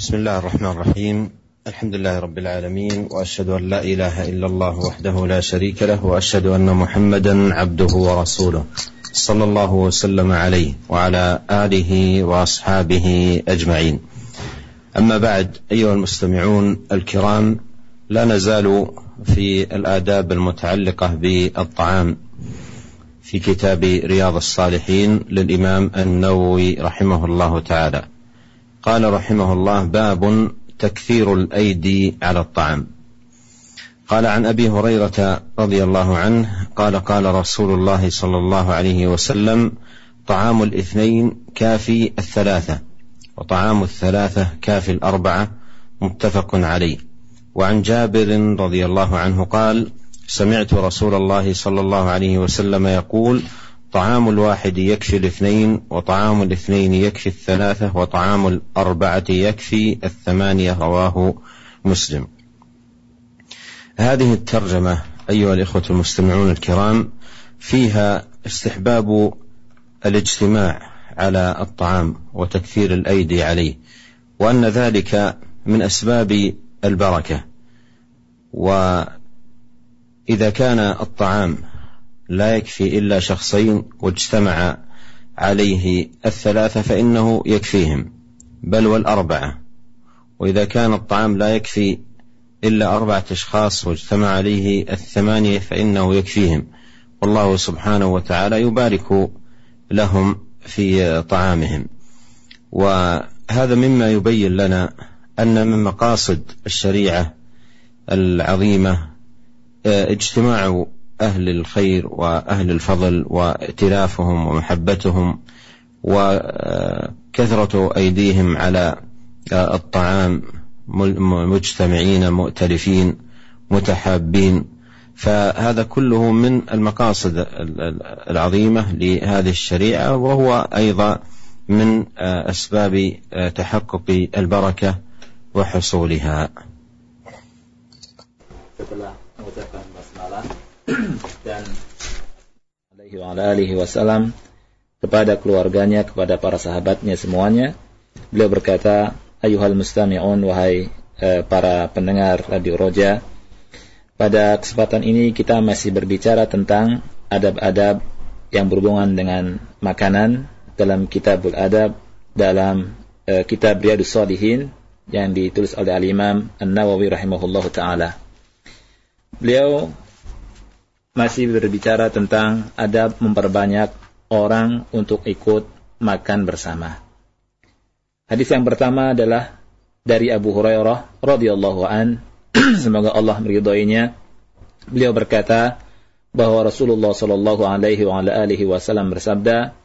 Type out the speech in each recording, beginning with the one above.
بسم الله الرحمن الرحيم. الحمد لله رب العالمين وأشهد أن لا إله إلا الله وحده لا شريك له وأشهد أن محمدا عبده ورسوله صلى الله وسلم عليه وعلى آله وأصحابه أجمعين. أما بعد أيها المستمعون الكرام لا نزال في الآداب المتعلقة بالطعام في كتاب رياض الصالحين للإمام النووي رحمه الله تعالى. قال رحمه الله باب تكثير الأيدي على الطعام. قال عن أبي هريرة رضي الله عنه قال قال رسول الله صلى الله عليه وسلم طعام الاثنين كافي الثلاثة وطعام الثلاثة كافي الأربعة متفق عليه. وعن جابر رضي الله عنه قال سمعت رسول الله صلى الله عليه وسلم يقول طعام الواحد يكفي الاثنين وطعام الاثنين يكفي الثلاثة وطعام الأربعة يكفي الثمانية رواه مسلم. هذه الترجمة أيها الإخوة المستمعون الكرام فيها استحباب الاجتماع على الطعام وتكثير الأيدي عليه وأن ذلك من أسباب البركة وإذا كان الطعام لا يكفي إلا شخصين واجتمع عليه الثلاثة فإنه يكفيهم بل والأربعة. وإذا كان الطعام لا يكفي إلا أربعة أشخاص واجتمع عليه الثمانية فإنه يكفيهم. والله سبحانه وتعالى يبارك لهم في طعامهم. وهذا مما يبين لنا أن من مقاصد الشريعة العظيمة اجتماع أهل الخير وأهل الفضل وائتلافهم ومحبتهم وكثرة أيديهم على الطعام مجتمعين مؤتلفين متحابين فهذا كله من المقاصد العظيمة لهذه الشريعة وهو أيضا من أسباب تحقق البركة وحصولها. dan alaihi wasallam kepada keluarganya, kepada para sahabatnya semuanya. Beliau berkata, "Ayuhal mustami'un wahai eh, para pendengar Radio Roja, pada kesempatan ini kita masih berbicara tentang adab-adab yang berhubungan dengan makanan dalam Kitabul Adab dalam eh, kitab Riyadus Salihin yang ditulis oleh Al-Imam An-Nawawi rahimahullahu taala. Beliau masih berbicara tentang adab memperbanyak orang untuk ikut makan bersama. Hadis yang pertama adalah dari Abu Hurairah radhiyallahu an semoga Allah meridhoinya. Beliau berkata bahwa Rasulullah sallallahu alaihi wa alihi wasallam bersabda,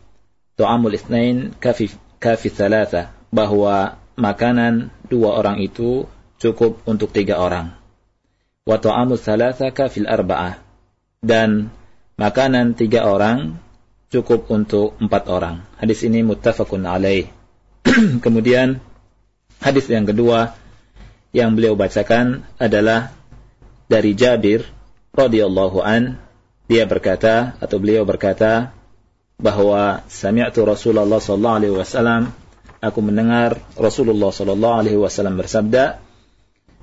"Tu'amul itsnain kafi kafi thalatha," bahwa makanan dua orang itu cukup untuk tiga orang. Wa tu'amul thalatha kafil arba'ah dan makanan tiga orang cukup untuk empat orang. Hadis ini muttafaqun alaih. Kemudian hadis yang kedua yang beliau bacakan adalah dari Jabir radhiyallahu an dia berkata atau beliau berkata bahwa sami'tu Rasulullah sallallahu alaihi wasallam aku mendengar Rasulullah sallallahu alaihi wasallam bersabda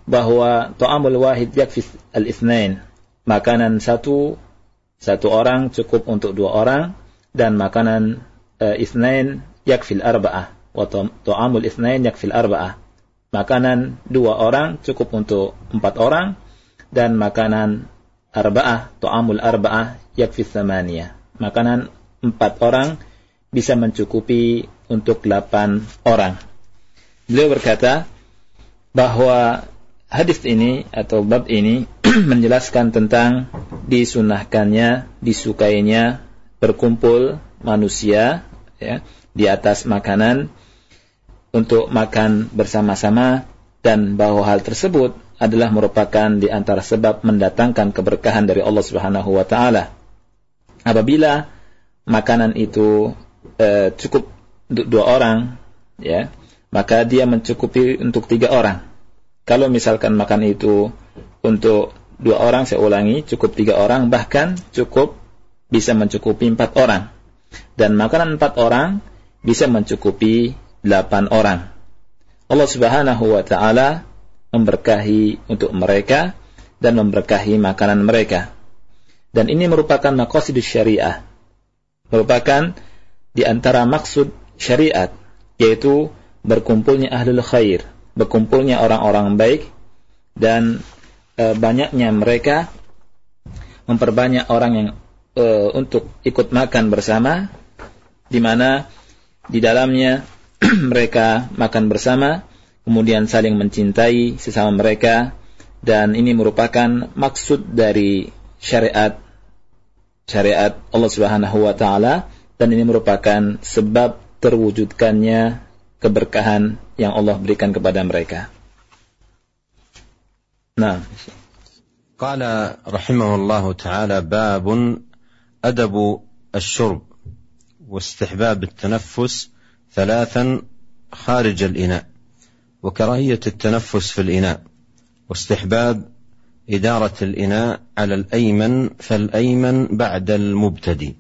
bahwa ta'amul wahid yakfi al-itsnain makanan satu satu orang cukup untuk dua orang dan makanan uh, isnain yakfil arba'ah wa ta'amul isnain yakfil arba'ah. Makanan dua orang cukup untuk empat orang dan makanan arba'ah ta'amul arba'ah yakfil samaniyah. Makanan empat orang bisa mencukupi untuk delapan orang. Beliau berkata bahwa hadis ini atau bab ini menjelaskan tentang disunahkannya, disukainya berkumpul manusia ya, di atas makanan untuk makan bersama-sama dan bahwa hal tersebut adalah merupakan di antara sebab mendatangkan keberkahan dari Allah Subhanahu wa taala. Apabila makanan itu e, cukup untuk dua orang ya, maka dia mencukupi untuk tiga orang. Kalau misalkan makan itu untuk dua orang, saya ulangi, cukup tiga orang, bahkan cukup bisa mencukupi empat orang. Dan makanan empat orang bisa mencukupi delapan orang. Allah Subhanahu wa taala memberkahi untuk mereka dan memberkahi makanan mereka. Dan ini merupakan maqasidus syariah. Merupakan di antara maksud syariat yaitu berkumpulnya ahlul khair, berkumpulnya orang-orang baik dan e, banyaknya mereka memperbanyak orang yang e, untuk ikut makan bersama di mana di dalamnya mereka makan bersama kemudian saling mencintai sesama mereka dan ini merupakan maksud dari syariat syariat Allah Subhanahu wa taala dan ini merupakan sebab terwujudkannya keberkahan yang Allah berikan kepada mereka. Nah, قال رحمه الله تعالى باب أدب الشرب واستحباب التنفس ثلاثا خارج الإناء وكراهية التنفس في الإناء واستحباب إدارة الإناء على الأيمن فالأيمن بعد المبتدي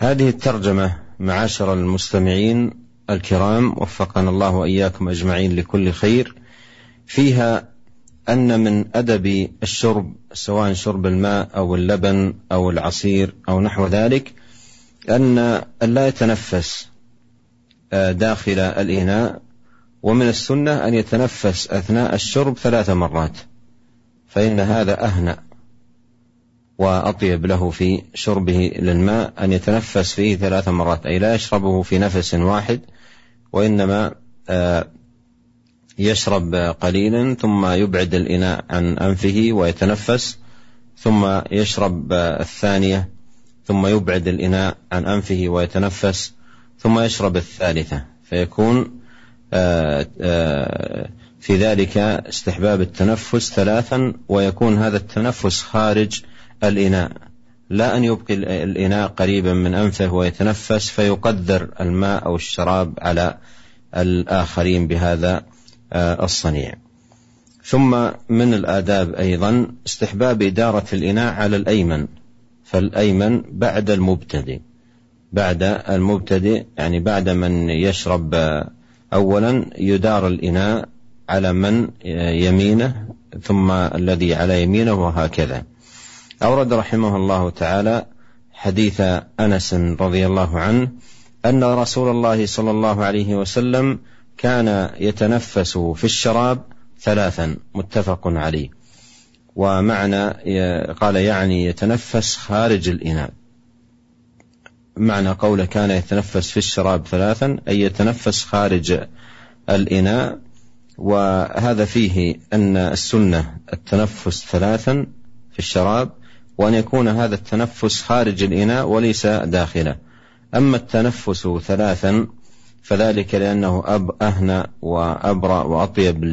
هذه الترجمة معاشر المستمعين الكرام وفقنا الله وإياكم أجمعين لكل خير. فيها أن من أدب الشرب سواء شرب الماء أو اللبن أو العصير أو نحو ذلك أن لا يتنفس آه، داخل الإناء ومن السنة أن يتنفس أثناء الشرب ثلاث مرات فإن هذا أهنأ وأطيب له في شربه للماء أن يتنفس فيه ثلاث مرات أي لا يشربه في نفس واحد وإنما آه، يشرب قليلا ثم يبعد الإناء عن أنفه ويتنفس ثم يشرب الثانية ثم يبعد الإناء عن أنفه ويتنفس ثم يشرب الثالثة. فيكون آه، آه، في ذلك استحباب التنفس ثلاثا ويكون هذا التنفس خارج الإناء. لا أن يبقي الإناء قريبا من أنفه ويتنفس فيقدر الماء أو الشراب على الآخرين بهذا الصنيع. ثم من الآداب أيضا استحباب إدارة الإناء على الأيمن فالأيمن بعد المبتدئ. بعد المبتدئ يعني بعد من يشرب أولا يدار الإناء على من يمينه ثم الذي على يمينه وهكذا. أورد رحمه الله تعالى حديث أنس رضي الله عنه أن رسول الله صلى الله عليه وسلم كان يتنفس في الشراب ثلاثا متفق عليه. ومعنى قال يعني يتنفس خارج الإناء. معنى قوله كان يتنفس في الشراب ثلاثا أي يتنفس خارج الإناء. وهذا فيه أن السنة التنفس ثلاثا في الشراب وأن يكون هذا التنفس خارج الإناء وليس داخله. أما التنفس ثلاثا فذلك لأنه أب أهنى وأبرأ وأطيب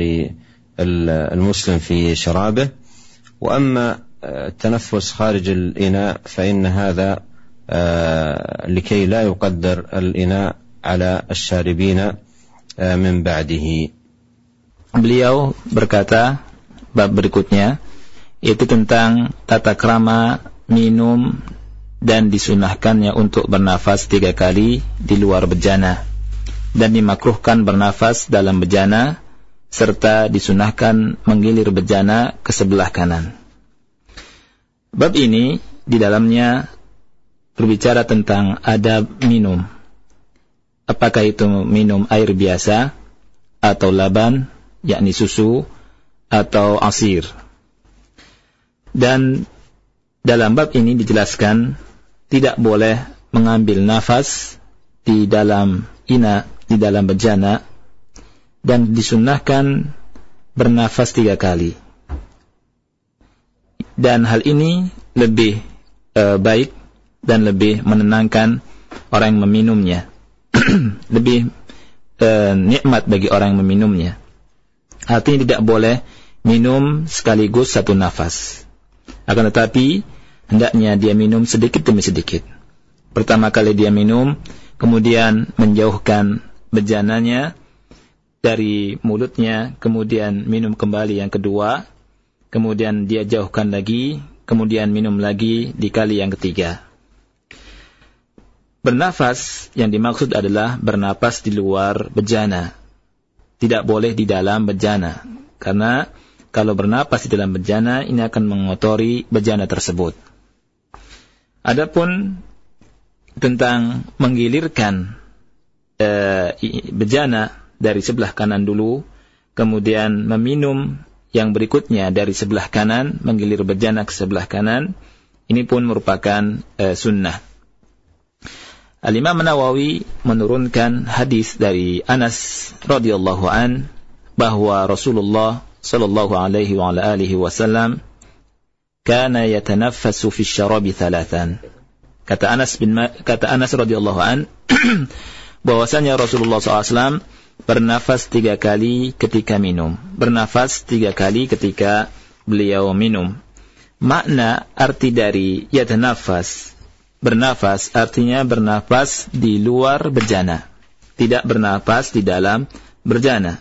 للمسلم في شرابه وأما التنفس خارج الإناء فإن هذا لكي لا يقدر الإناء على الشاربين من بعده Beliau berkata bab berikutnya itu tentang tata krama minum dan disunahkannya untuk bernafas tiga kali di luar bejana dan dimakruhkan bernafas dalam bejana serta disunahkan menggilir bejana ke sebelah kanan. Bab ini di dalamnya berbicara tentang adab minum. Apakah itu minum air biasa atau laban, yakni susu, atau asir. Dan dalam bab ini dijelaskan tidak boleh mengambil nafas di dalam ina di dalam bejana dan disunnahkan bernafas tiga kali. Dan hal ini lebih e, baik dan lebih menenangkan orang yang meminumnya. lebih e, nikmat bagi orang yang meminumnya. Artinya tidak boleh minum sekaligus satu nafas. Akan tetapi hendaknya dia minum sedikit demi sedikit. Pertama kali dia minum, kemudian menjauhkan bejananya dari mulutnya, kemudian minum kembali yang kedua, kemudian dia jauhkan lagi, kemudian minum lagi di kali yang ketiga. Bernafas yang dimaksud adalah bernafas di luar bejana. tidak boleh di dalam bejana. Karena kalau bernapas di dalam bejana, ini akan mengotori bejana tersebut. Adapun tentang menggilirkan e, bejana dari sebelah kanan dulu, kemudian meminum yang berikutnya dari sebelah kanan, menggilir bejana ke sebelah kanan, ini pun merupakan e, sunnah. Al-Imam Nawawi menurunkan hadis dari Anas radhiyallahu an bahwa Rasulullah sallallahu alaihi wa ala alihi wasallam kana yatanaffasu fi syarabi thalathan. Kata Anas bin kata Anas radhiyallahu an bahwasanya Rasulullah SAW bernafas tiga kali ketika minum. Bernafas tiga kali ketika beliau minum. Makna arti dari yatanafas bernafas artinya bernafas di luar berjana. Tidak bernafas di dalam berjana.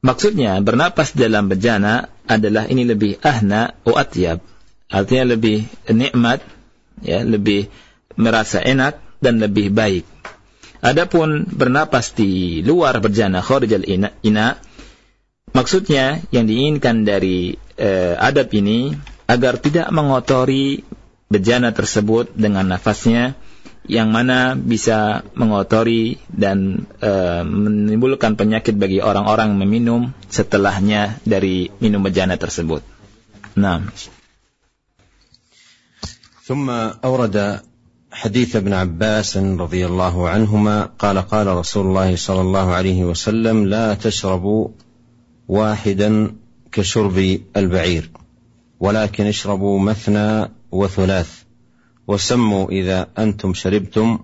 Maksudnya bernapas dalam berjana adalah ini lebih ahna o atyab. Artinya lebih nikmat, ya, lebih merasa enak dan lebih baik. Adapun bernapas di luar berjana kharijal ina, ina maksudnya yang diinginkan dari eh, adab ini agar tidak mengotori bejana tersebut dengan nafasnya yang mana bisa mengotori dan e, menimbulkan penyakit bagi orang-orang meminum setelahnya dari minum bejana tersebut. Nah. ثم أورد حديث ابن عباس رضي الله عنهما قال قال رسول الله صلى الله عليه وسلم لا تشربوا واحدا كشرب البعير ولكن اشربوا مثنى وثلاث وسموا إذا أنتم شربتم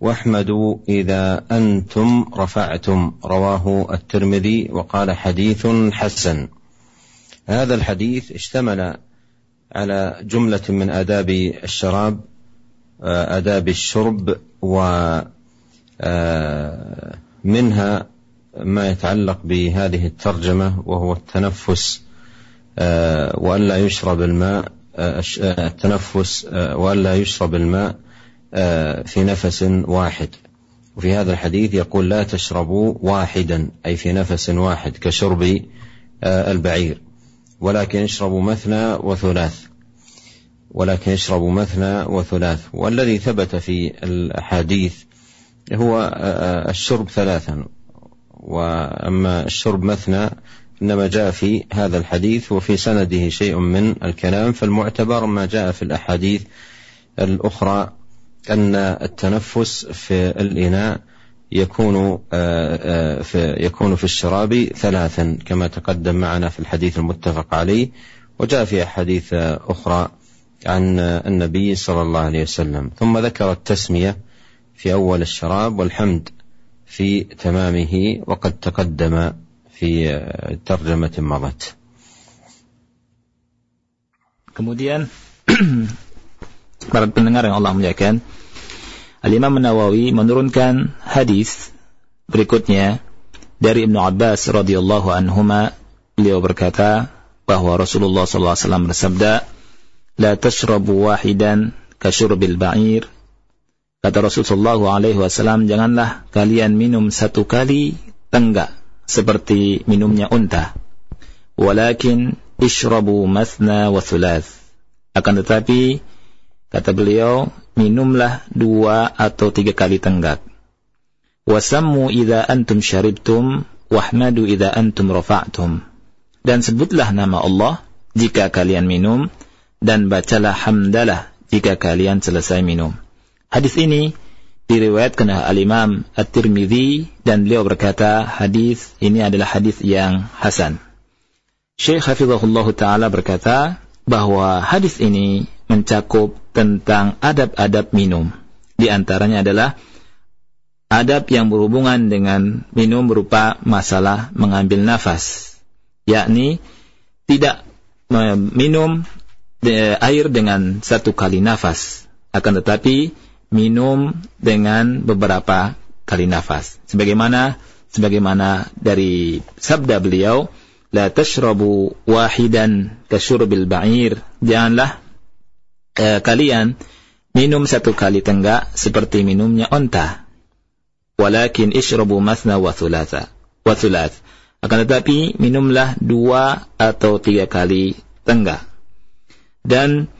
واحمدوا إذا أنتم رفعتم رواه الترمذي وقال حديث حسن. هذا الحديث اشتمل على جملة من آداب الشراب آداب الشرب ومنها ما يتعلق بهذه الترجمة وهو التنفس وألا يشرب الماء التنفس وألا يشرب الماء في نفس واحد. وفي هذا الحديث يقول لا تشربوا واحدا أي في نفس واحد كشرب البعير. ولكن اشربوا مثنى وثلاث. ولكن اشربوا مثنى وثلاث. والذي ثبت في الأحاديث هو الشرب ثلاثا. وأما الشرب مثنى إنما جاء في هذا الحديث وفي سنده شيء من الكلام. فالمعتبر ما جاء في الأحاديث الأخرى أن التنفس في الإناء يكون في يكون في الشراب ثلاثا كما تقدم معنا في الحديث المتفق عليه. وجاء في أحاديث أخرى عن النبي صلى الله عليه وسلم ثم ذكر التسمية في أول الشراب والحمد في تمامه وقد تقدم في ترجمة مضت Kemudian para pendengar yang Allah muliakan, Al-Imam Nawawi menurunkan hadis berikutnya dari Ibnu Abbas radhiyallahu anhuma beliau berkata bahwa Rasulullah sallallahu alaihi wasallam bersabda la tashrabu wahidan kasyurbil ba'ir kata Rasulullah alaihi wasallam janganlah kalian minum satu kali tenggak seperti minumnya unta. Walakin ishrabu mathna wa thulath. Akan tetapi, kata beliau, minumlah dua atau tiga kali tenggak. Wasammu idha antum syaribtum, wahmadu idha antum rafa'tum. Dan sebutlah nama Allah jika kalian minum, dan bacalah hamdalah jika kalian selesai minum. Hadis ini diriwayatkan oleh al-Imam At-Tirmidzi dan beliau berkata hadis ini adalah hadis yang hasan. Syekh Hafizahullah Ta'ala berkata bahwa hadis ini mencakup tentang adab-adab minum. Di antaranya adalah adab yang berhubungan dengan minum berupa masalah mengambil nafas. Yakni tidak minum air dengan satu kali nafas. Akan tetapi minum dengan beberapa kali nafas. Sebagaimana sebagaimana dari sabda beliau, la tashrabu wahidan kasyurbil ba'ir. Janganlah eh, kalian minum satu kali tenggak seperti minumnya onta. Walakin ishrabu mathna wa thulatha. wa thulath. Akan tetapi minumlah dua atau tiga kali tenggak. Dan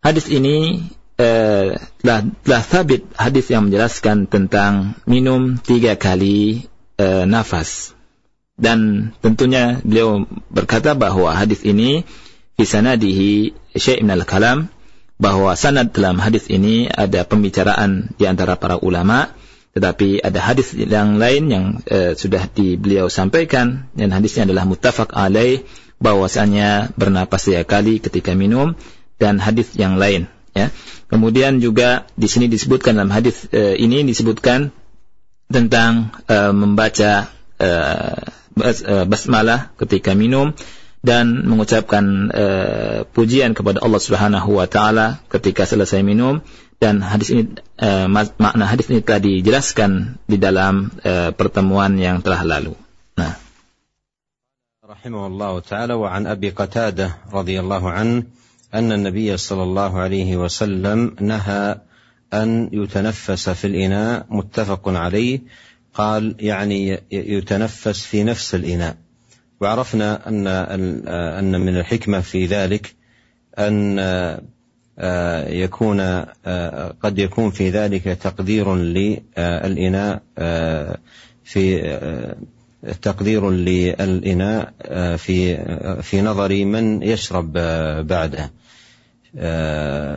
hadis ini eh, telah, telah sabit hadis yang menjelaskan tentang minum tiga kali eh, nafas. Dan tentunya beliau berkata bahwa hadis ini fi sanadihi syai' al kalam bahwa sanad dalam hadis ini ada pembicaraan di antara para ulama tetapi ada hadis yang lain yang uh, sudah di beliau sampaikan dan hadisnya adalah muttafaq alaih bahwasanya bernapas tiga kali ketika minum dan hadis yang lain ya. Kemudian juga di sini disebutkan dalam hadis uh, ini disebutkan tentang uh, membaca uh, bas, uh, basmalah ketika minum dan mengucapkan uh, pujian kepada Allah Subhanahu wa taala ketika selesai minum dan hadis ini uh, makna hadis ini telah dijelaskan di dalam uh, pertemuan yang telah lalu. Nah. رحمه الله تعالى وعن أبي قتادة رضي الله عنه أن النبي صلى الله عليه وسلم نهى أن يتنفس في الإناء متفق عليه. قال يعني يتنفس في نفس الإناء. وعرفنا أن أن من الحكمة في ذلك أن آه، يكون آه، قد يكون في ذلك تقدير للإناء آه، في تقدير للإناء في في نظر من يشرب بعده.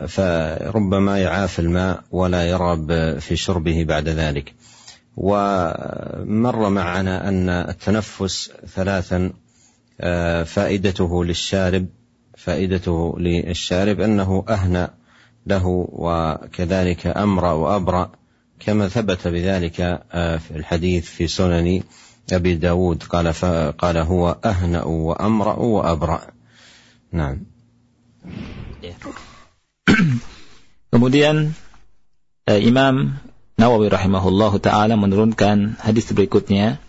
فربما يعاف الماء ولا يرغب في شربه بعد ذلك. ومر معنا أن التنفس ثلاثا فائدته للشارب فائدته للشارب أنه أهنى له وكذلك أمرأ وأبرأ كما ثبت بذلك آه، في الحديث في سنن أبي داود قال قال هو أهنأ وأمرأ وأبرأ نعم Kemudian eh, Imam Nawawi rahimahullahu taala menurunkan hadis berikutnya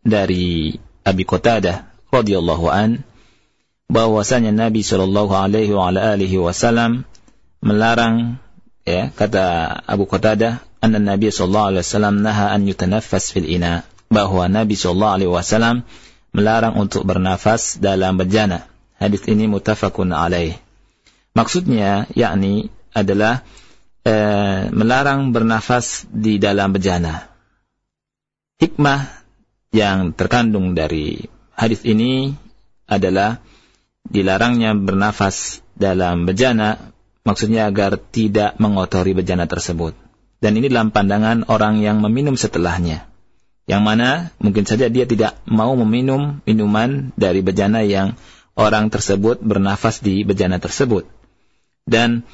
dari Abi Qatadah radhiyallahu an bahwasanya Nabi Shallallahu Alaihi Wasallam melarang ya kata Abu Qatadah anna Nabi Shallallahu Alaihi Wasallam naha an yutanaffas fil ina bahwa Nabi Shallallahu Alaihi Wasallam melarang untuk bernafas dalam bejana. Hadis ini mutafakun alaih. Maksudnya yakni adalah eh, melarang bernafas di dalam bejana. Hikmah yang terkandung dari hadis ini adalah dilarangnya bernafas dalam bejana maksudnya agar tidak mengotori bejana tersebut. Dan ini dalam pandangan orang yang meminum setelahnya. Yang mana mungkin saja dia tidak mau meminum minuman dari bejana yang orang tersebut bernafas di bejana tersebut. Dan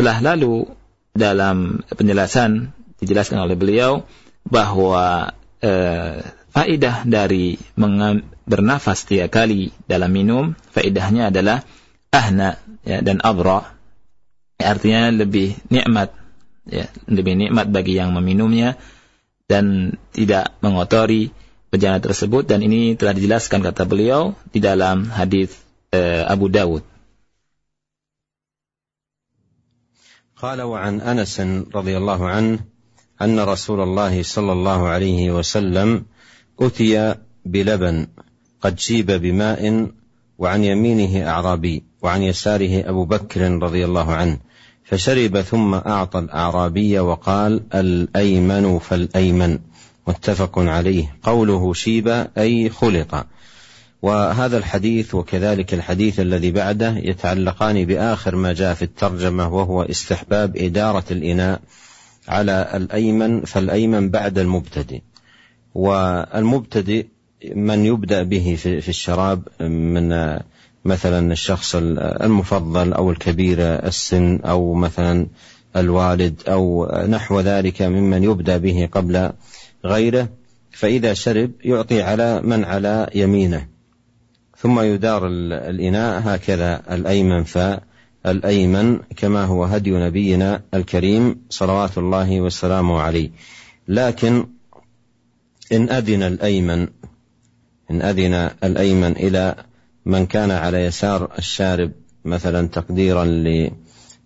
telah lalu dalam penjelasan dijelaskan oleh beliau bahwa eh, faidah dari bernafas tiga kali dalam minum, faedahnya adalah ahna ya, dan abra. Artinya lebih nikmat, ya, lebih nikmat bagi yang meminumnya dan tidak mengotori bejana tersebut dan ini telah dijelaskan kata beliau di dalam hadis uh, Abu Dawud. قال وعن انس رضي الله عنه ان رسول الله صلى الله عليه وسلم اتي بلبن قد شيب بماء وعن يمينه أعرابي وعن يساره أبو بكر رضي الله عنه فشرب ثم أعطى الأعرابي وقال الأيمن فالأيمن متفق عليه. قوله شيب أي خلط. وهذا الحديث وكذلك الحديث الذي بعده يتعلقان بآخر ما جاء في الترجمة وهو استحباب إدارة الإناء على الأيمن فالأيمن بعد المبتدئ. والمبتدئ من يبدأ به في الشراب من مثلا الشخص المفضل أو الكبير السن أو مثلا الوالد أو نحو ذلك ممن يبدأ به قبل غيره فإذا شرب يعطي على من على يمينه. ثم يدار الإناء هكذا الأيمن فالأيمن كما هو هدي نبينا الكريم صلوات الله وسلامه عليه. لكن إن أذن الأيمن إن أذن الأيمن إلى من كان على يسار الشارب مثلا تقديرا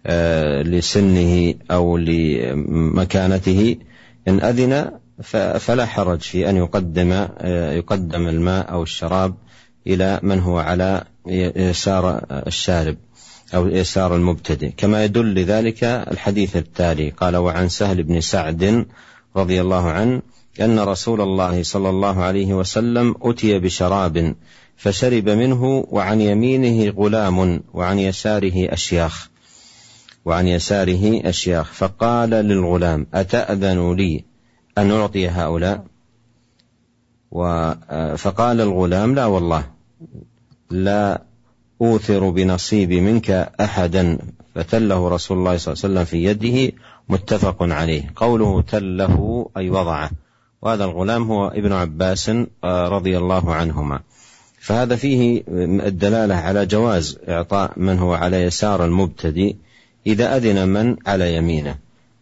آه، لسنه أو لمكانته إن أذن فلا حرج في أن يقدم يقدم الماء أو الشراب إلى من هو على يسار الشارب أو يسار المبتدئ. كما يدل لذلك الحديث التالي قال وعن سهل بن سعد رضي الله عنه أن رسول الله صلى الله عليه وسلم أتي بشراب فشرب منه وعن يمينه غلام وعن يساره أشياخ وعن يساره أشياخ. فقال للغلام أتأذن لي أن أعطي هؤلاء؟ فقال الغلام لا والله لا أوثر بنصيبي منك أحدا. فتله رسول الله صلى الله عليه وسلم في يده متفق عليه. قوله تله أي وضعه. وهذا الغلام هو ابن عباس آه، رضي الله عنهما. فهذا فيه الدلالة على جواز إعطاء من هو على يسار المبتدئ إذا أذن من على يمينه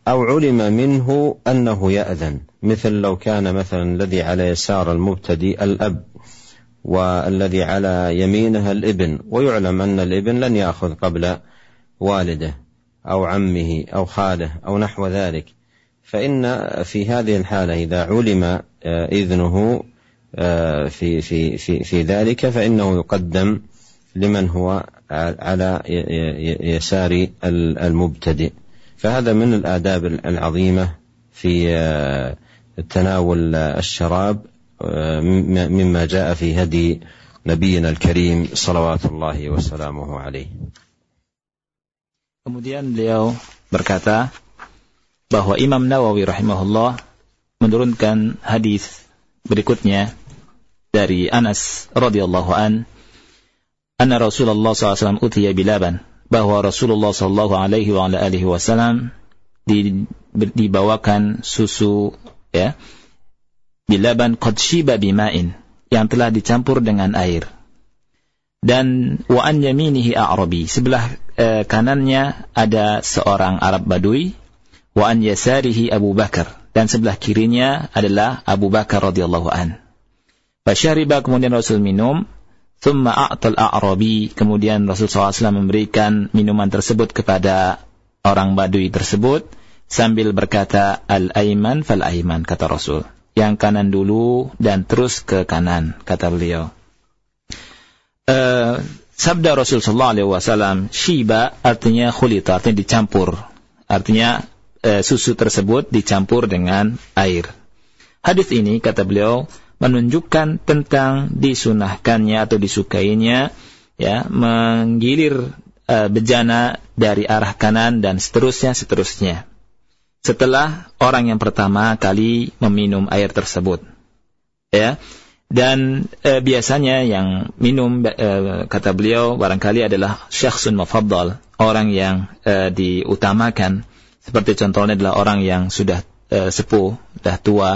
أو علم منه أنه يأذن. مثل لو كان مثلا الذي على يسار المبتدئ الأب والذي على يمينه الإبن ويعلم أن الإبن لن يأخذ قبل والده أو عمه أو خاله أو نحو ذلك. فإن في هذه الحالة إذا علم آه، إذنه في في في في ذلك فإنه يقدم لمن هو على يسار المبتدئ فهذا من الآداب العظيمة في آه، تناول الشراب مما جاء في هدي نبينا الكريم صلوات الله وسلامه عليه. Kemudian beliau berkata, bahwa Imam Nawawi rahimahullah menurunkan hadis berikutnya dari Anas radhiyallahu an anna Rasulullah SAW utiya bilaban bahwa Rasulullah sallallahu alaihi wa alihi wasallam dibawakan susu ya bilaban qad shiba bima'in yang telah dicampur dengan air dan wa an yaminihi a'rabi sebelah eh, kanannya ada seorang Arab Badui wa an yasarihi Abu Bakar dan sebelah kirinya adalah Abu Bakar radhiyallahu an. Fasyariba kemudian Rasul minum, thumma a'tal a'rabi kemudian Rasul SAW memberikan minuman tersebut kepada orang Badui tersebut sambil berkata al-aiman fal-aiman kata Rasul. Yang kanan dulu dan terus ke kanan kata beliau. Uh, sabda Rasul sallallahu alaihi wasallam shiba artinya khulita artinya dicampur artinya e, susu tersebut dicampur dengan air. Hadis ini kata beliau menunjukkan tentang disunahkannya atau disukainya ya menggilir e, bejana dari arah kanan dan seterusnya seterusnya. Setelah orang yang pertama kali meminum air tersebut. Ya. Dan e, biasanya yang minum e, kata beliau barangkali adalah syakhsun mufaddal, orang yang e, diutamakan seperti contohnya adalah orang yang sudah e, sepuh, sudah tua,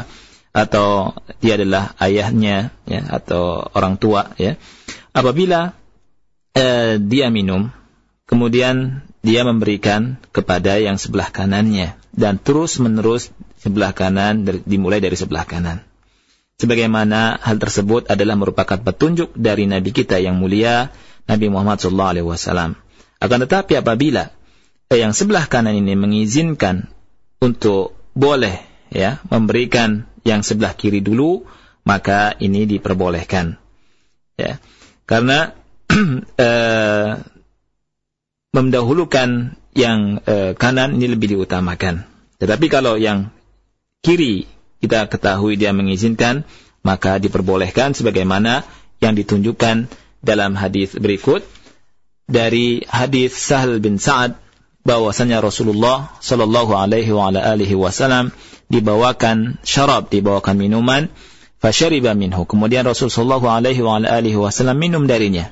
atau dia adalah ayahnya, ya, atau orang tua, ya. Apabila e, dia minum, kemudian dia memberikan kepada yang sebelah kanannya dan terus menerus sebelah kanan dimulai dari sebelah kanan. Sebagaimana hal tersebut adalah merupakan petunjuk dari Nabi kita yang mulia Nabi Muhammad SAW. Akan tetapi apabila yang sebelah kanan ini mengizinkan untuk boleh ya memberikan yang sebelah kiri dulu maka ini diperbolehkan. Ya. Karena eh, mendahulukan yang eh, kanan ini lebih diutamakan. Tetapi kalau yang kiri kita ketahui dia mengizinkan maka diperbolehkan sebagaimana yang ditunjukkan dalam hadis berikut. Dari hadis Sahal bin Sa'ad bahwasanya Rasulullah Shallallahu Alaihi Wasallam dibawakan syarab, dibawakan minuman, fasyariba minhu. Kemudian Rasul Shallallahu Alaihi Wasallam minum darinya.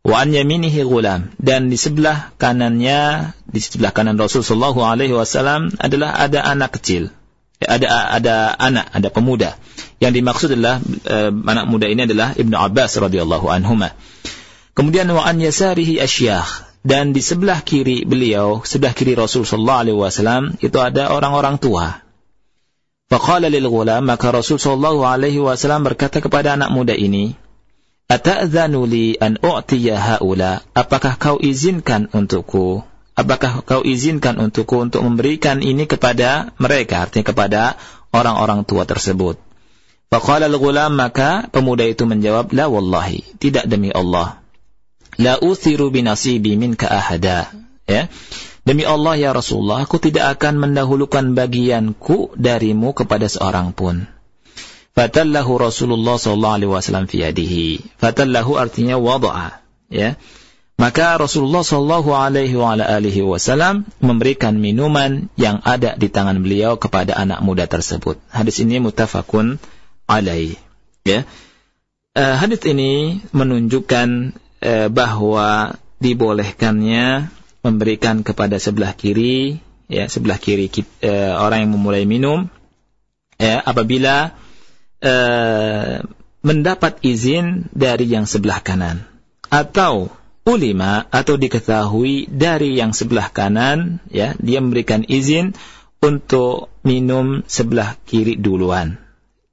Wa an yaminihi gulam dan di sebelah kanannya, di sebelah kanan Rasul Shallallahu Alaihi Wasallam adalah ada anak kecil, ya, ada ada anak, ada pemuda. Yang dimaksud adalah uh, anak muda ini adalah Ibnu Abbas radhiyallahu anhuma. Kemudian wa an yasarihi asyakh dan di sebelah kiri beliau, sebelah kiri Rasul sallallahu alaihi wasallam itu ada orang-orang tua. Faqala lil ghulam, maka Rasul sallallahu alaihi wasallam berkata kepada anak muda ini, "Ata'dzanu li an u'tiya haula? Apakah kau izinkan untukku apakah kau izinkan untukku untuk memberikan ini kepada mereka artinya kepada orang-orang tua tersebut faqala al-ghulam maka pemuda itu menjawab la wallahi tidak demi Allah la uthiru binasibi minka ahada ya Demi Allah ya Rasulullah, aku tidak akan mendahulukan bagianku darimu kepada seorang pun. Fatallahu Rasulullah sallallahu alaihi wasallam fi yadihi. Fatallahu artinya wada'a, ya. Maka Rasulullah sallallahu alaihi wa alihi wasallam memberikan minuman yang ada di tangan beliau kepada anak muda tersebut. Hadis ini mutafakun alaih, ya. Uh, hadis ini menunjukkan uh, bahwa dibolehkannya memberikan kepada sebelah kiri ya sebelah kiri uh, orang yang memulai minum ya apabila uh, mendapat izin dari yang sebelah kanan. Atau ulima atau diketahui dari yang sebelah kanan ya dia memberikan izin untuk minum sebelah kiri duluan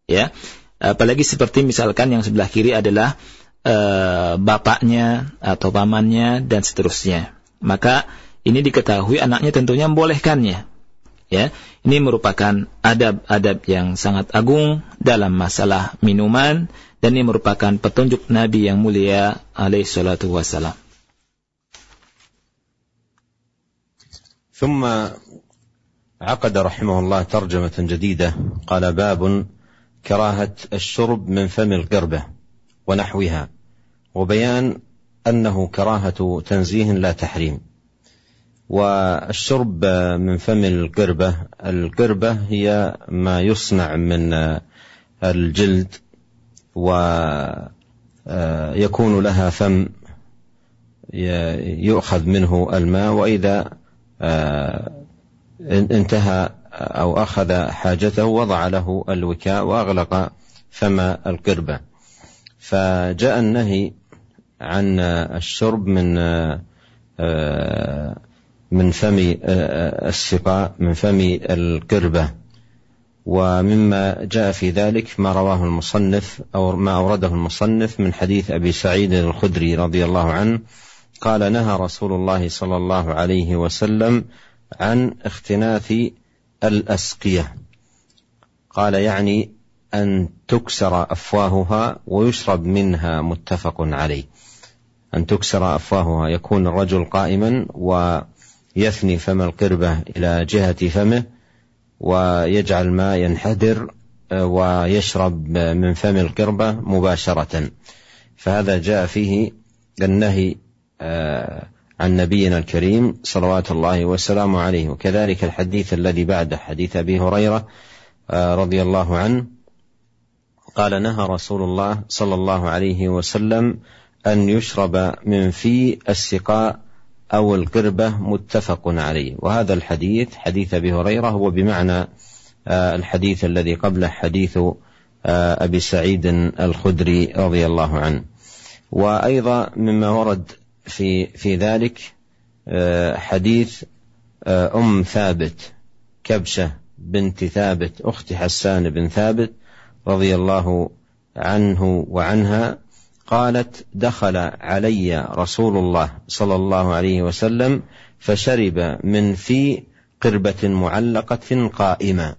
ya. Apalagi seperti misalkan yang sebelah kiri adalah uh, bapaknya atau pamannya dan seterusnya maka ini diketahui anaknya tentunya membolehkannya. Ya, ini merupakan adab-adab yang sangat agung dalam masalah minuman dan ini merupakan petunjuk Nabi yang mulia alaihi salatu wassalam. ثم عقد رحمه الله ترجمة جديدة قال باب كراهة الشرب من فم القربة ونحوها وبيان أنه كراهة تنزيه لا تحريم. والشرب من فم القربة القربة هي ما يصنع من الجلد ويكون لها فم يؤخذ منه الماء وإذا انتهى أو أخذ حاجته وضع له الوكاء وأغلق فم القربة. فجاء النهي عن الشرب من من فم السقاء من فم القربة. ومما جاء في ذلك ما رواه المصنف أو ما أورده المصنف من حديث أبي سعيد الخدري رضي الله عنه. قال نهى رسول الله صلى الله عليه وسلم عن اختناث الأسقية. قال يعني أن تكسر أفواهها ويشرب منها متفق عليه. أن تكسر أفواهها يكون الرجل قائما ويثني فم القربة إلى جهة فمه ويجعل الماء ينحدر ويشرب من فم القربة مباشرة. فهذا جاء فيه النهي عن نبينا الكريم صلوات الله وسلامه عليه. وكذلك الحديث الذي بعده حديث أبي هريرة رضي الله عنه قال نهى رسول الله صلى الله عليه وسلم أن يشرب من في السقاء أو القربة متفق عليه. وهذا الحديث حديث أبي هريرة هو بمعنى الحديث الذي قبله حديث أبي سعيد الخدري رضي الله عنه. وأيضا مما ورد في في ذلك حديث أم ثابت كبشة بنت ثابت أخت حسان بن ثابت رضي الله عنه وعنها قالت دخل علي رسول الله صلى الله عليه وسلم فشرب من في قربة معلقة قائمة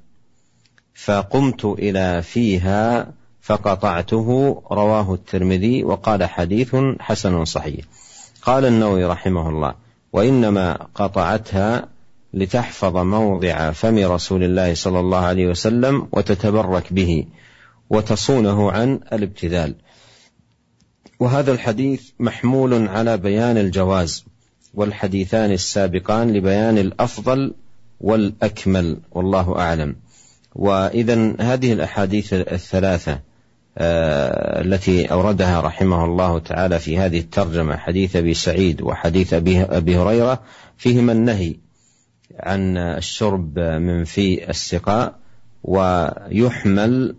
فقمت إلى فيها فقطعته رواه الترمذي وقال حديث حسن صحيح. قال النووي رحمه الله وإنما قطعتها لتحفظ موضع فم رسول الله صلى الله عليه وسلم وتتبرك به وتصونه عن الابتذال. وهذا الحديث محمول على بيان الجواز والحديثان السابقان لبيان الأفضل والأكمل والله أعلم. واذا هذه الأحاديث الثلاثة التي أوردها رحمه الله تعالى في هذه الترجمة حديث أبي سعيد وحديث أبي أبي هريرة فيهما النهي عن الشرب من في السقاء ويحمل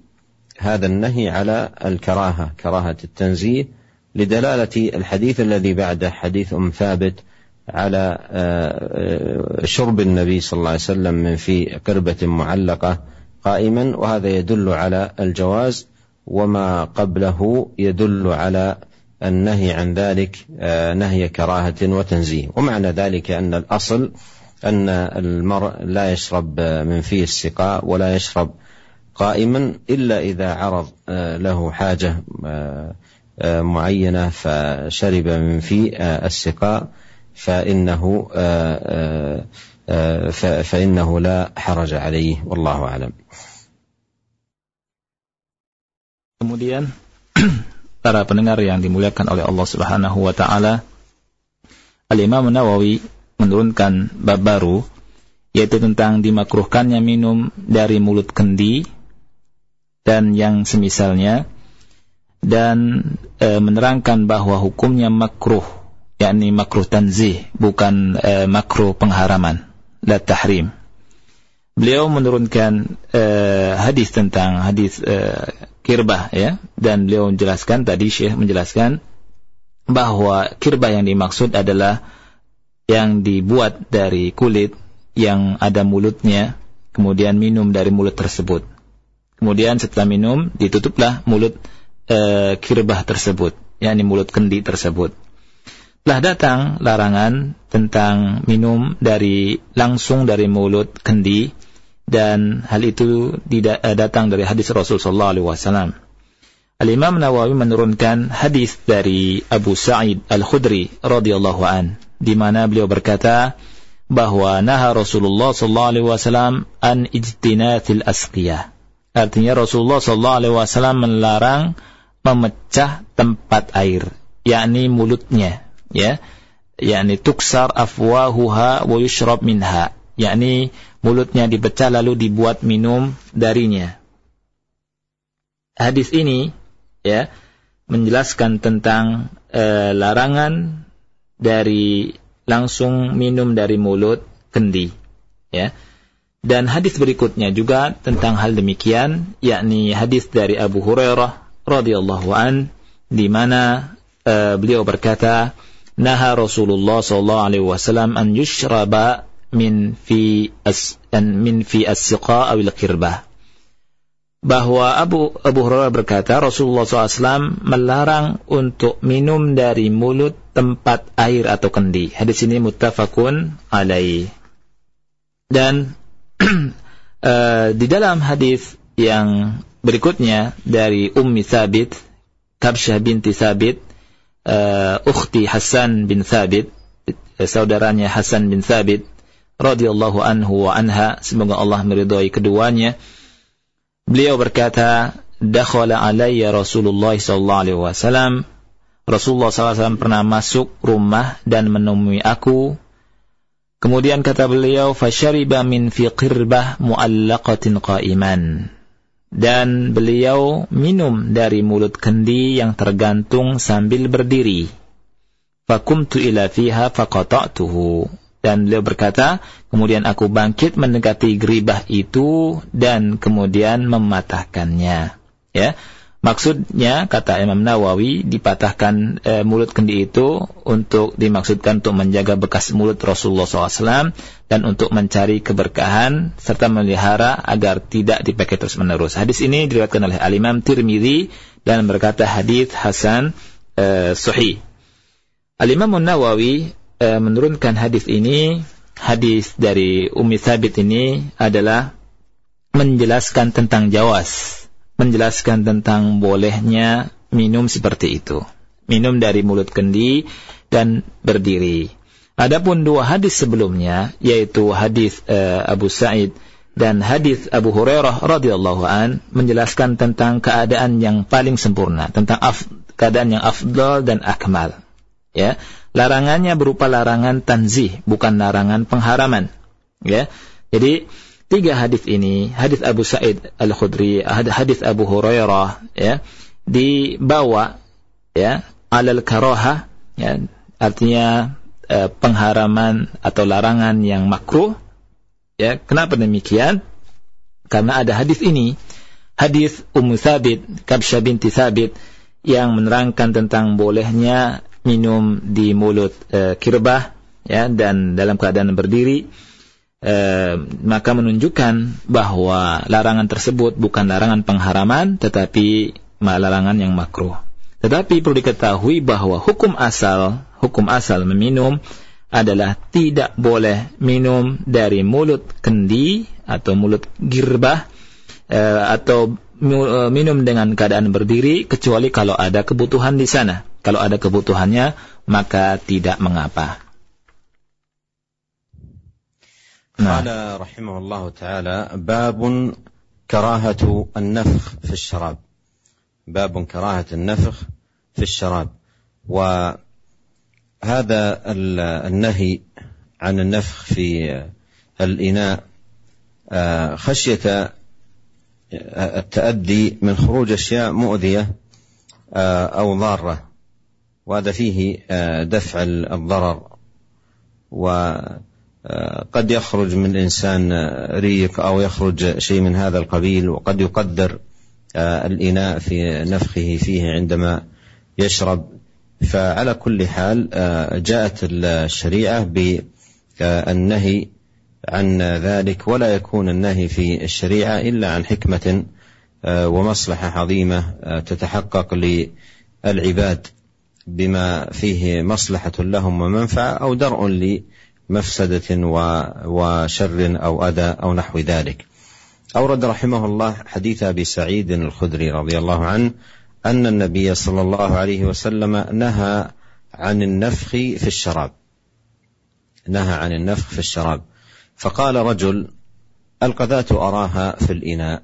هذا النهي على الكراهة كراهة التنزيه لدلالة الحديث الذي بعده حديث أم ثابت على شرب النبي صلى الله عليه وسلم من في قربة معلقة قائما وهذا يدل على الجواز وما قبله يدل على النهي عن ذلك نهي كراهة وتنزيه. ومعنى ذلك أن الأصل أن المرء لا يشرب من فيه السقاء ولا يشرب قائما إلا إذا عرض له حاجة معينة فشرب من في السقاء فإنه فإنه لا حرج عليه والله أعلم Kemudian para pendengar yang dimuliakan oleh Allah Subhanahu wa taala Al-Imam Nawawi menurunkan bab baru yaitu tentang dimakruhkannya minum dari mulut kendi dan yang semisalnya dan e, menerangkan bahwa hukumnya makruh yakni makruh tanzih bukan e, makruh pengharaman la tahrim. Beliau menurunkan e, hadis tentang hadis e, kirbah ya. Dan beliau menjelaskan tadi Syekh menjelaskan bahwa kirbah yang dimaksud adalah yang dibuat dari kulit yang ada mulutnya kemudian minum dari mulut tersebut. Kemudian setelah minum ditutuplah mulut e, kirbah tersebut, yakni mulut kendi tersebut. Telah datang larangan tentang minum dari langsung dari mulut kendi dan hal itu eh, datang dari hadis Rasulullah SAW. Al-Imam Nawawi menurunkan hadis dari Abu Sa'id Al-Khudri radhiyallahu an di mana beliau berkata bahwa naha Rasulullah sallallahu alaihi wasallam an ijtinatil asqiyah. Artinya Rasulullah sallallahu alaihi wasallam melarang memecah tempat air, yakni mulutnya, ya. Yakni tuksar afwahuha wa yushrab minha, yakni mulutnya dipecah lalu dibuat minum darinya. Hadis ini ya menjelaskan tentang e, larangan dari langsung minum dari mulut kendi, ya. Dan hadis berikutnya juga tentang hal demikian, yakni hadis dari Abu Hurairah radhiyallahu an di mana uh, beliau berkata naha Rasulullah sallallahu alaihi wasallam an yushraba min fi as an min fi as-siqa awil kirbah bahwa Abu Abu Hurairah berkata Rasulullah SAW melarang untuk minum dari mulut tempat air atau kendi. Hadis ini muttafaqun alaih. Dan uh, di dalam hadis yang berikutnya dari Ummi Thabit, Kabsyah binti Thabit, uh, ukhti Hasan bin Thabit, uh, saudaranya Hasan bin Thabit, radhiyallahu anhu wa anha, semoga Allah meridhai keduanya. Beliau berkata, "Dakhala alayya Rasulullah sallallahu alaihi wasallam." Rasulullah SAW pernah masuk rumah dan menemui aku. Kemudian kata beliau, "Fashariba min fi qirbah mu'allaqatin qa'iman." Dan beliau minum dari mulut kendi yang tergantung sambil berdiri. Fakumtu ila fiha faqata'tuhu. Dan beliau berkata, kemudian aku bangkit mendekati geribah itu dan kemudian mematahkannya. Ya. Maksudnya kata Imam Nawawi dipatahkan e, mulut kendi itu untuk dimaksudkan untuk menjaga bekas mulut Rasulullah SAW dan untuk mencari keberkahan serta melihara agar tidak dipakai terus menerus. Hadis ini diriwayatkan oleh Al Imam Tirmidzi dan berkata hadis Hasan e, Sahih. Al Imam Nawawi e, menurunkan hadis ini hadis dari Ummi Thabit ini adalah menjelaskan tentang jawas menjelaskan tentang bolehnya minum seperti itu. Minum dari mulut kendi dan berdiri. Adapun dua hadis sebelumnya yaitu hadis uh, Abu Sa'id dan hadis Abu Hurairah radhiyallahu an menjelaskan tentang keadaan yang paling sempurna, tentang af, keadaan yang afdal dan akmal. Ya. Larangannya berupa larangan tanzih, bukan larangan pengharaman. Ya. Jadi tiga hadis ini, hadis Abu Sa'id Al-Khudri, hadis Abu Hurairah ya, dibawa ya alal karaha ya, artinya eh, pengharaman atau larangan yang makruh. Ya, kenapa demikian? Karena ada hadis ini, hadis Ummu Thabit, Kabsha binti Thabit yang menerangkan tentang bolehnya minum di mulut eh, kirbah ya dan dalam keadaan berdiri Eh, maka menunjukkan bahwa larangan tersebut bukan larangan pengharaman tetapi larangan yang makruh. Tetapi perlu diketahui bahwa hukum asal, hukum asal meminum adalah tidak boleh minum dari mulut kendi atau mulut girbah eh, atau eh, minum dengan keadaan berdiri kecuali kalau ada kebutuhan di sana. Kalau ada kebutuhannya maka tidak mengapa. قال رحمه الله تعالى باب كراهة النفخ في الشراب. باب كراهة النفخ في الشراب. و هذا النهي عن النفخ في الإناء آه، خشية التأدي من خروج أشياء مؤذية آه، أو ضارة. وهذا فيه آه، دفع الضرر. وقد يخرج من الإنسان ريق أو يخرج شيء من هذا القبيل وقد يقدر الإناء في نفخه فيه عندما يشرب. فعلى كل حال آه، جاءت الشريعة بالنهي عن ذلك ولا يكون النهي في الشريعة إلا عن حكمة آه، ومصلحة عظيمة آه، تتحقق للعباد بما فيه مصلحة لهم ومنفعة أو درء لمفسده وشر أو أذى أو نحو ذلك. أورد رحمه الله حديث أبي سعيد الخدري رضي الله عنه أن النبي صلى الله عليه وسلم نهى عن النفخ في الشراب. نهى عن النفخ في الشراب. فقال رجل القذاة أراها في الإناء.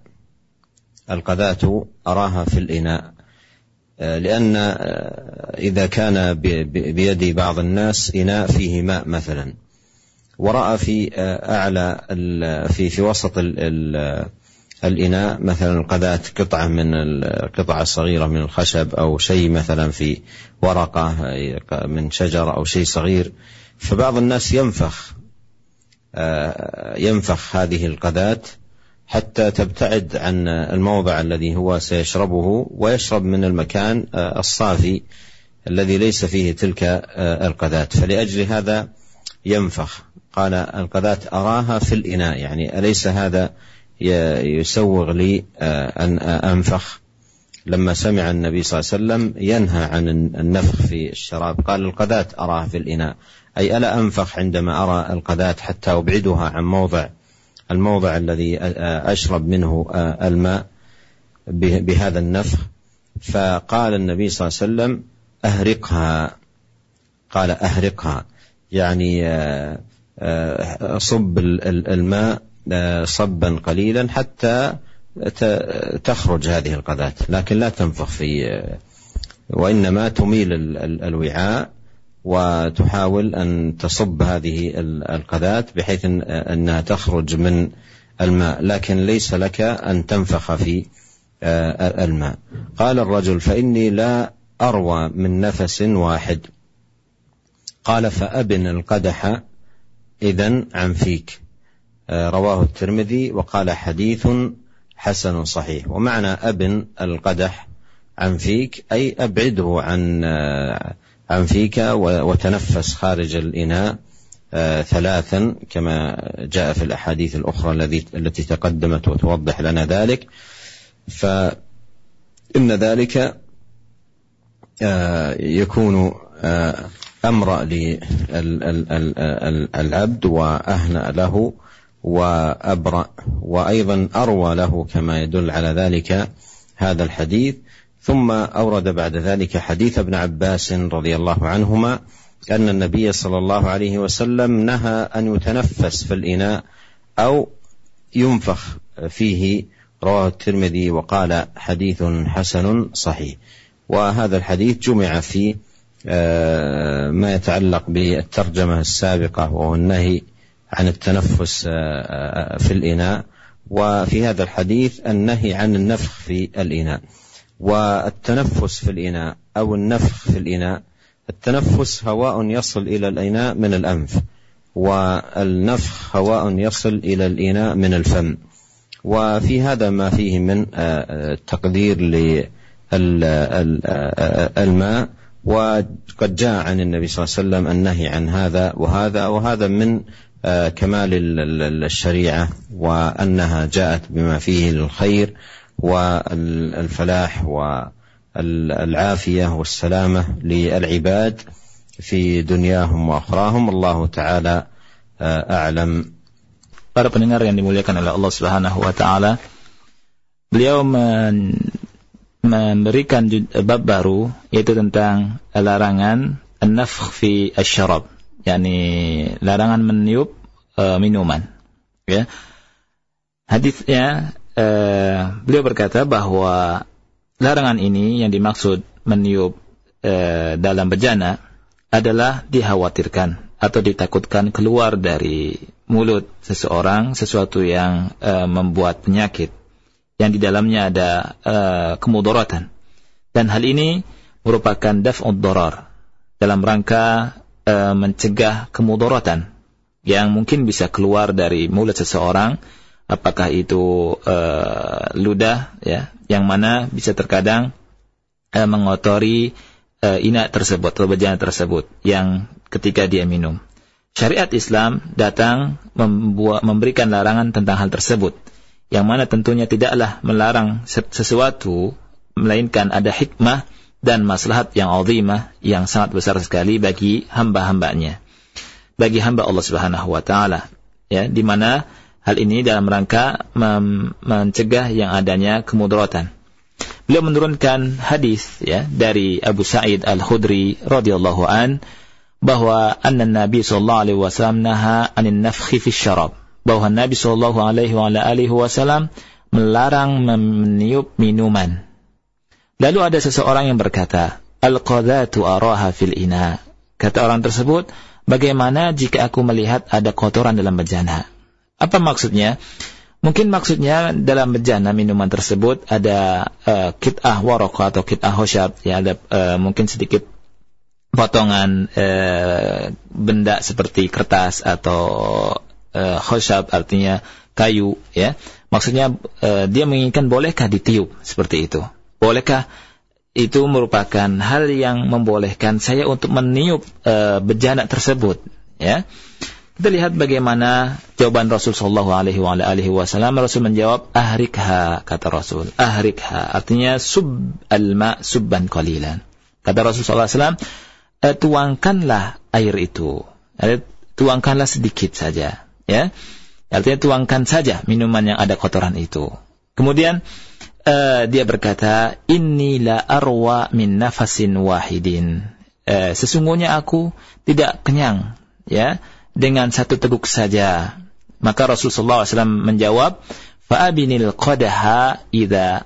القذاة أراها في الإناء. لأن إذا كان بيد بعض الناس إناء فيه ماء مثلا. ورأى في أعلى في في وسط الإناء مثلا قذاة قطعة من القطعة الصغيرة من الخشب أو شيء مثلا في ورقة من شجر أو شيء صغير. فبعض الناس ينفخ آه، ينفخ هذه القذاة حتى تبتعد عن الموضع الذي هو سيشربه ويشرب من المكان آه، الصافي الذي ليس فيه تلك آه، القذاة. فلأجل هذا ينفخ. قال القذاة أراها في الإناء يعني أليس هذا يسوغ لي آه، أن أنفخ؟ لما سمع النبي صلى الله عليه وسلم ينهى عن النفخ في الشراب قال القذاة أراه في الإناء. أي ألا أنفخ عندما أرى القذاة حتى أبعدها عن موضع الموضع الذي أشرب منه الماء بهذا النفخ؟ فقال النبي صلى الله عليه وسلم أهرقها قال أهرقها يعني آه، آه، صب الماء صبا قليلا حتى تخرج هذه القذاة لكن لا تنفخ في وإنما تميل الوعاء وتحاول أن تصب هذه القذاة بحيث أنها تخرج من الماء لكن ليس لك أن تنفخ في الماء. قال الرجل فإني لا أروى من نفس واحد. قال فأبن القدح إذا عن فيك. آه، رواه الترمذي وقال حديث حسن صحيح. ومعنى أبن القدح عن فيك أي أبعده عن آه، عن فيك وتنفس خارج الإناء آه، ثلاثا كما جاء في الأحاديث الأخرى التي التي تقدمت وتوضح لنا ذلك. فإن ذلك يكون أمر للعبد وأهنأ له وأبرأ وأيضا أروى له كما يدل على ذلك هذا الحديث. ثم أورد بعد ذلك حديث ابن عباس رضي الله عنهما أن النبي صلى الله عليه وسلم نهى أن يتنفس في الإناء أو ينفخ فيه. رواه الترمذي وقال حديث حسن صحيح. وهذا الحديث جمع في ما يتعلق بالترجمة السابقة وهو النهي عن التنفس آه، آه، في الإناء. وفي هذا الحديث النهي عن النفخ في الإناء. والتنفس في الإناء أو النفخ في الإناء التنفس هواء يصل إلى الإناء من الأنف والنفخ هواء يصل إلى الإناء من الفم. وفي هذا ما فيه من آه، تقدير للماء وقد جاء عن النبي صلى الله عليه وسلم النهي عن هذا وهذا وهذا من آه، كمال الشريعة وأنها جاءت بما فيه الخير والفلاح العافيه والسلامة للعباد في دنياهم وأخراهم. الله تعالى أعلم. Para pendengar yang dimuliakan oleh Allah Subhanahu wa taala, beliau men memberikan bab baru yaitu tentang larangan an-nafkh fi asy-syarab, yakni larangan meniup uh, minuman. Ya. Hadisnya uh, beliau berkata bahwa larangan ini yang dimaksud meniup uh, dalam bejana adalah dikhawatirkan atau ditakutkan keluar dari mulut seseorang sesuatu yang uh, membuat penyakit yang di dalamnya ada uh, kemudaratan. Dan hal ini merupakan daf'ud darar dalam rangka uh, mencegah kemudaratan yang mungkin bisa keluar dari mulut seseorang. Apakah itu uh, ludah ya yang mana bisa terkadang uh, mengotori uh, inak tersebut atau bejana tersebut yang ketika dia minum. Syariat Islam datang membuat, memberikan larangan tentang hal tersebut, yang mana tentunya tidaklah melarang sesuatu, melainkan ada hikmah dan maslahat yang azimah yang sangat besar sekali bagi hamba-hambanya. Bagi hamba Allah Subhanahu wa taala, ya, di mana hal ini dalam rangka mencegah yang adanya kemudaratan. Beliau menurunkan hadis ya dari Abu Sa'id Al-Khudri radhiyallahu an bahwa anna Nabi sallallahu alaihi wasallam naha anin nafkhi fi syarab bahwa Nabi sallallahu alaihi wasallam melarang meniup minuman. Lalu ada seseorang yang berkata, Al-qadhatu araha fil ina. Kata orang tersebut, bagaimana jika aku melihat ada kotoran dalam bejana? Apa maksudnya? Mungkin maksudnya dalam bejana minuman tersebut ada uh, kit'ah warqa atau kit'ah hosyab, ya ada uh, mungkin sedikit potongan e, benda seperti kertas atau e, khoshab artinya kayu ya maksudnya e, dia menginginkan bolehkah ditiup seperti itu bolehkah itu merupakan hal yang membolehkan saya untuk meniup e, bejana tersebut ya kita lihat bagaimana jawaban Rasul Shallallahu Alaihi Wasallam. Rasul menjawab, ahrikha kata Rasul. Ahrikha artinya sub alma subban qalilan. Kata Rasul Shallallahu Alaihi Wasallam, tuangkanlah air itu. Tuangkanlah sedikit saja, ya. Artinya tuangkan saja minuman yang ada kotoran itu. Kemudian eh, dia berkata, Inilah arwa min nafasin wahidin. Eh, sesungguhnya aku tidak kenyang, ya, dengan satu teguk saja. Maka Rasulullah SAW menjawab, Fa'abinil qadaha idha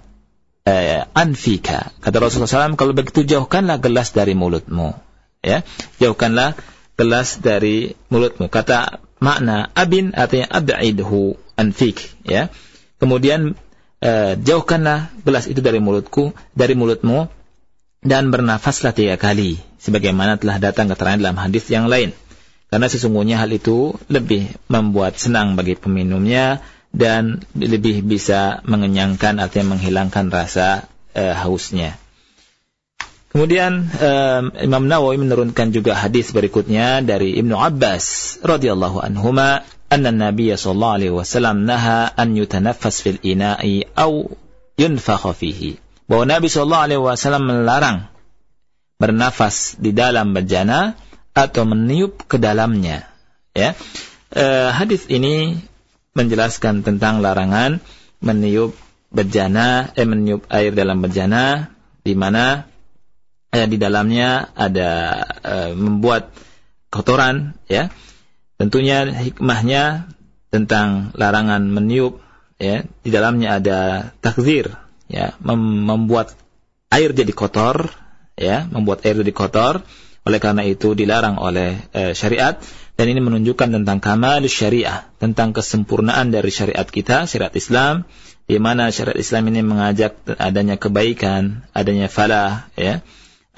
eh, anfika. Kata Rasulullah SAW, kalau begitu jauhkanlah gelas dari mulutmu ya jauhkanlah gelas dari mulutmu kata makna abin artinya ab'idhu anfik ya. Kemudian uh, jauhkanlah gelas itu dari mulutku dari mulutmu dan bernafaslah tiga kali sebagaimana telah datang keterangan dalam hadis yang lain. Karena sesungguhnya hal itu lebih membuat senang bagi peminumnya dan lebih bisa mengenyangkan artinya menghilangkan rasa uh, hausnya Kemudian um, Imam Nawawi menurunkan juga hadis berikutnya dari Ibnu Abbas radhiyallahu anhuma anna Nabi sallallahu alaihi wasallam naha an yutanaffas fil ina'i aw yunfakha fihi. Bahwa Nabi sallallahu alaihi wasallam melarang bernafas di dalam bejana atau meniup ke dalamnya. Ya. Uh, hadis ini menjelaskan tentang larangan meniup bejana, eh meniup air dalam bejana di mana eh, di dalamnya ada eh, membuat kotoran ya. Tentunya hikmahnya tentang larangan meniup ya. Di dalamnya ada takzir ya. Mem membuat air jadi kotor ya. Membuat air jadi kotor. Oleh karena itu dilarang oleh eh, syariat. Dan ini menunjukkan tentang kamal syariah tentang kesempurnaan dari syariat kita syariat Islam. Di mana syariat Islam ini mengajak adanya kebaikan adanya falah ya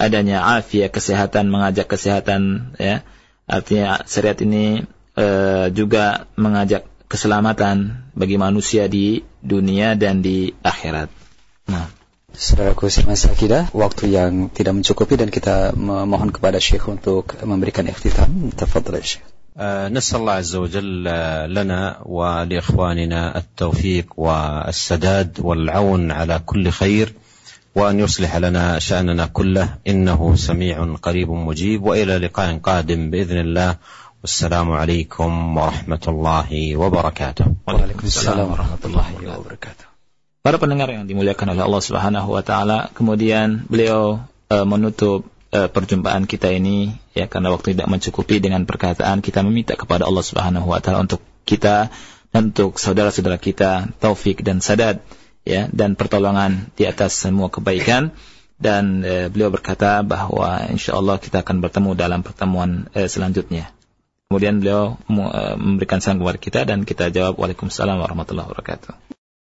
adanya afiat kesehatan mengajak kesehatan ya artinya syariat ini e, juga mengajak keselamatan bagi manusia di dunia dan di akhirat. Nah. Saudaraku semasa kita, waktu yang tidak mencukupi dan kita memohon kepada Syekh untuk memberikan ikhtitam. Tafadhal Syekh. نسأل الله عز وجل لنا ولإخواننا التوفيق والسداد والعون على كل خير وأن يصلح لنا شأننا كله إنه سميع قريب مجيب وإلى لقاء قادم بإذن الله والسلام عليكم ورحمة الله وبركاته وعليكم السلام ورحمة الله وبركاته Para pendengar yang dimuliakan oleh Allah Subhanahu wa taala, kemudian beliau uh, menutup uh, perjumpaan kita ini ya karena waktu tidak mencukupi dengan perkataan kita meminta kepada Allah Subhanahu wa taala untuk kita dan untuk saudara-saudara kita taufik dan sadad ya dan pertolongan di atas semua kebaikan dan uh, beliau berkata bahwa insyaallah kita akan bertemu dalam pertemuan uh, selanjutnya. Kemudian beliau memberikan salam kepada kita dan kita jawab Waalaikumsalam warahmatullahi wabarakatuh.